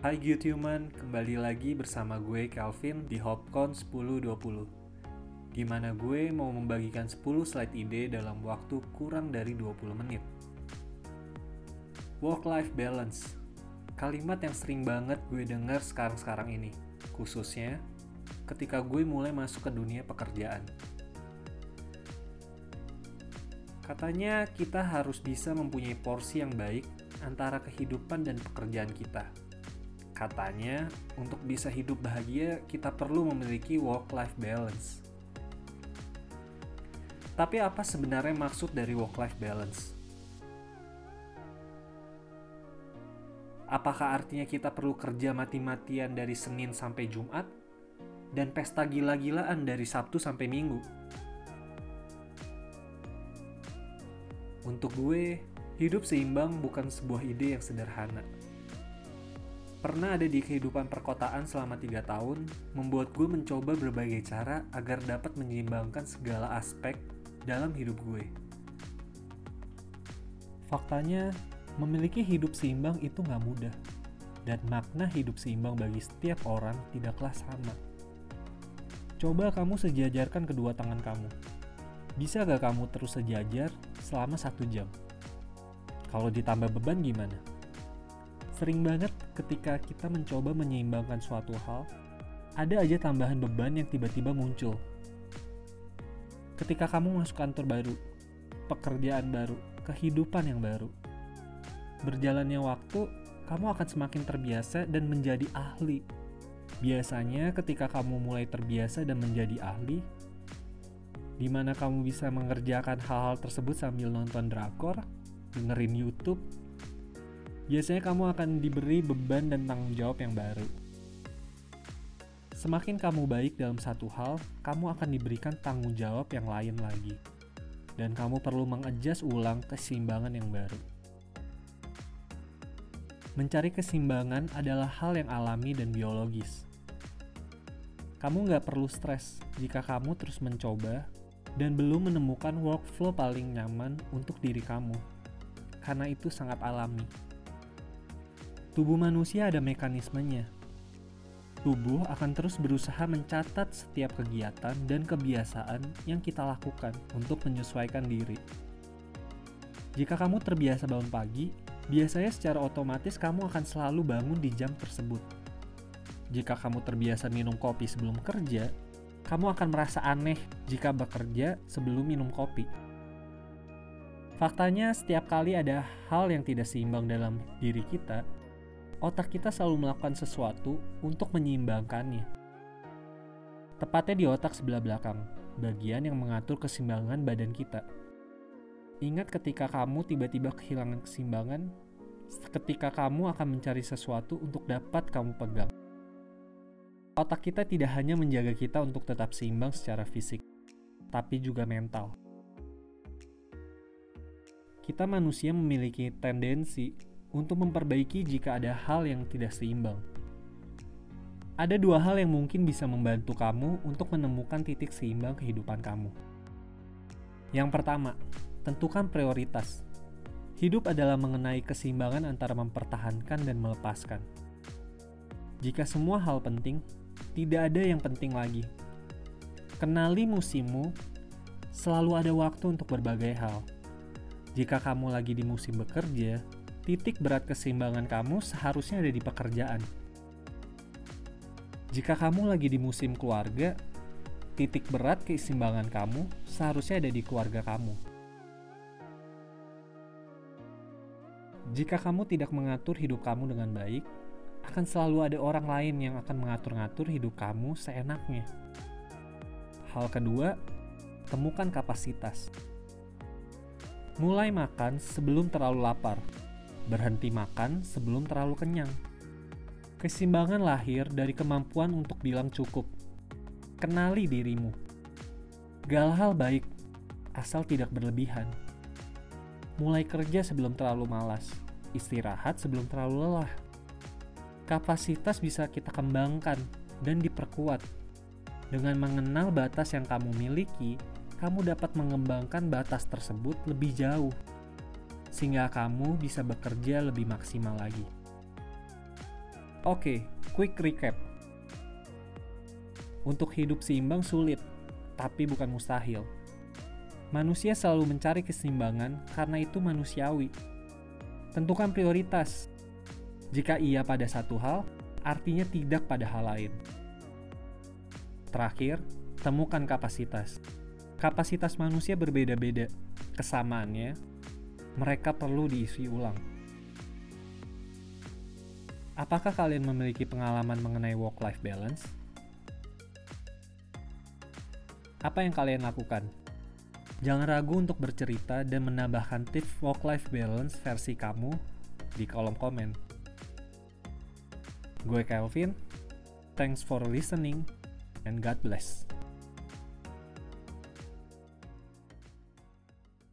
Hai Good Human, kembali lagi bersama gue Calvin di Hopcon 1020 Di mana gue mau membagikan 10 slide ide dalam waktu kurang dari 20 menit? Work-life balance. Kalimat yang sering banget gue denger sekarang-sekarang ini Khususnya ketika gue mulai masuk ke dunia pekerjaan. Katanya kita harus bisa mempunyai porsi yang baik antara kehidupan dan pekerjaan kita Katanya, untuk bisa hidup bahagia, kita perlu memiliki work-life balance. Tapi apa sebenarnya maksud dari work-life balance? Apakah artinya kita perlu kerja mati-matian dari Senin sampai Jumat dan pesta gila-gilaan dari Sabtu sampai Minggu? Untuk gue, hidup seimbang bukan sebuah ide yang sederhana Pernah ada di kehidupan perkotaan selama tiga tahun, membuat gue mencoba berbagai cara agar dapat menyeimbangkan segala aspek dalam hidup gue. Faktanya, memiliki hidup seimbang itu nggak mudah, dan makna hidup seimbang bagi setiap orang tidaklah sama. Coba kamu sejajarkan kedua tangan kamu. Bisa gak kamu terus sejajar selama satu jam? Kalau ditambah beban gimana? Sering banget ketika kita mencoba menyeimbangkan suatu hal, ada aja tambahan beban yang tiba-tiba muncul. Ketika kamu masuk kantor baru, pekerjaan baru, kehidupan yang baru, berjalannya waktu, kamu akan semakin terbiasa dan menjadi ahli. Biasanya, ketika kamu mulai terbiasa dan menjadi ahli, di mana kamu bisa mengerjakan hal-hal tersebut sambil nonton drakor, dengerin YouTube, biasanya kamu akan diberi beban dan tanggung jawab yang baru. Semakin kamu baik dalam satu hal, kamu akan diberikan tanggung jawab yang lain lagi. Dan kamu perlu mengejas ulang keseimbangan yang baru. Mencari keseimbangan adalah hal yang alami dan biologis. Kamu nggak perlu stres jika kamu terus mencoba dan belum menemukan workflow paling nyaman untuk diri kamu, karena itu sangat alami. Tubuh manusia ada mekanismenya. Tubuh akan terus berusaha mencatat setiap kegiatan dan kebiasaan yang kita lakukan untuk menyesuaikan diri. Jika kamu terbiasa bangun pagi, biasanya secara otomatis kamu akan selalu bangun di jam tersebut. Jika kamu terbiasa minum kopi sebelum kerja, kamu akan merasa aneh jika bekerja sebelum minum kopi. Faktanya, setiap kali ada hal yang tidak seimbang dalam diri kita, otak kita selalu melakukan sesuatu untuk menyeimbangkannya. Tepatnya di otak sebelah belakang, bagian yang mengatur keseimbangan badan kita. Ingat ketika kamu tiba-tiba kehilangan keseimbangan, ketika kamu akan mencari sesuatu untuk dapat kamu pegang. Otak kita tidak hanya menjaga kita untuk tetap seimbang secara fisik, tapi juga mental. Kita manusia memiliki tendensi untuk memperbaiki jika ada hal yang tidak seimbang. Ada dua hal yang mungkin bisa membantu kamu untuk menemukan titik seimbang kehidupan kamu. Yang pertama, tentukan prioritas. Hidup adalah mengenai keseimbangan antara mempertahankan dan melepaskan. Jika semua hal penting, tidak ada yang penting lagi. Kenali musimmu, selalu ada waktu untuk berbagai hal. Jika kamu lagi di musim bekerja, titik berat keseimbangan kamu seharusnya ada di pekerjaan. Jika kamu lagi di musim keluarga, titik berat keseimbangan kamu seharusnya ada di keluarga kamu. Jika kamu tidak mengatur hidup kamu dengan baik, akan selalu ada orang lain yang akan mengatur-ngatur hidup kamu seenaknya. Hal kedua, temukan kapasitas. Mulai makan sebelum terlalu lapar berhenti makan sebelum terlalu kenyang. Keseimbangan lahir dari kemampuan untuk bilang cukup. Kenali dirimu. Gal hal baik, asal tidak berlebihan. Mulai kerja sebelum terlalu malas, istirahat sebelum terlalu lelah. Kapasitas bisa kita kembangkan dan diperkuat. Dengan mengenal batas yang kamu miliki, kamu dapat mengembangkan batas tersebut lebih jauh sehingga kamu bisa bekerja lebih maksimal lagi. Oke, quick recap. Untuk hidup seimbang sulit, tapi bukan mustahil. Manusia selalu mencari keseimbangan karena itu manusiawi. Tentukan prioritas. Jika ia pada satu hal, artinya tidak pada hal lain. Terakhir, temukan kapasitas. Kapasitas manusia berbeda-beda. Kesamaannya, mereka perlu diisi ulang. Apakah kalian memiliki pengalaman mengenai work-life balance? Apa yang kalian lakukan? Jangan ragu untuk bercerita dan menambahkan tips work-life balance versi kamu di kolom komen. Gue Kelvin, thanks for listening, and God bless.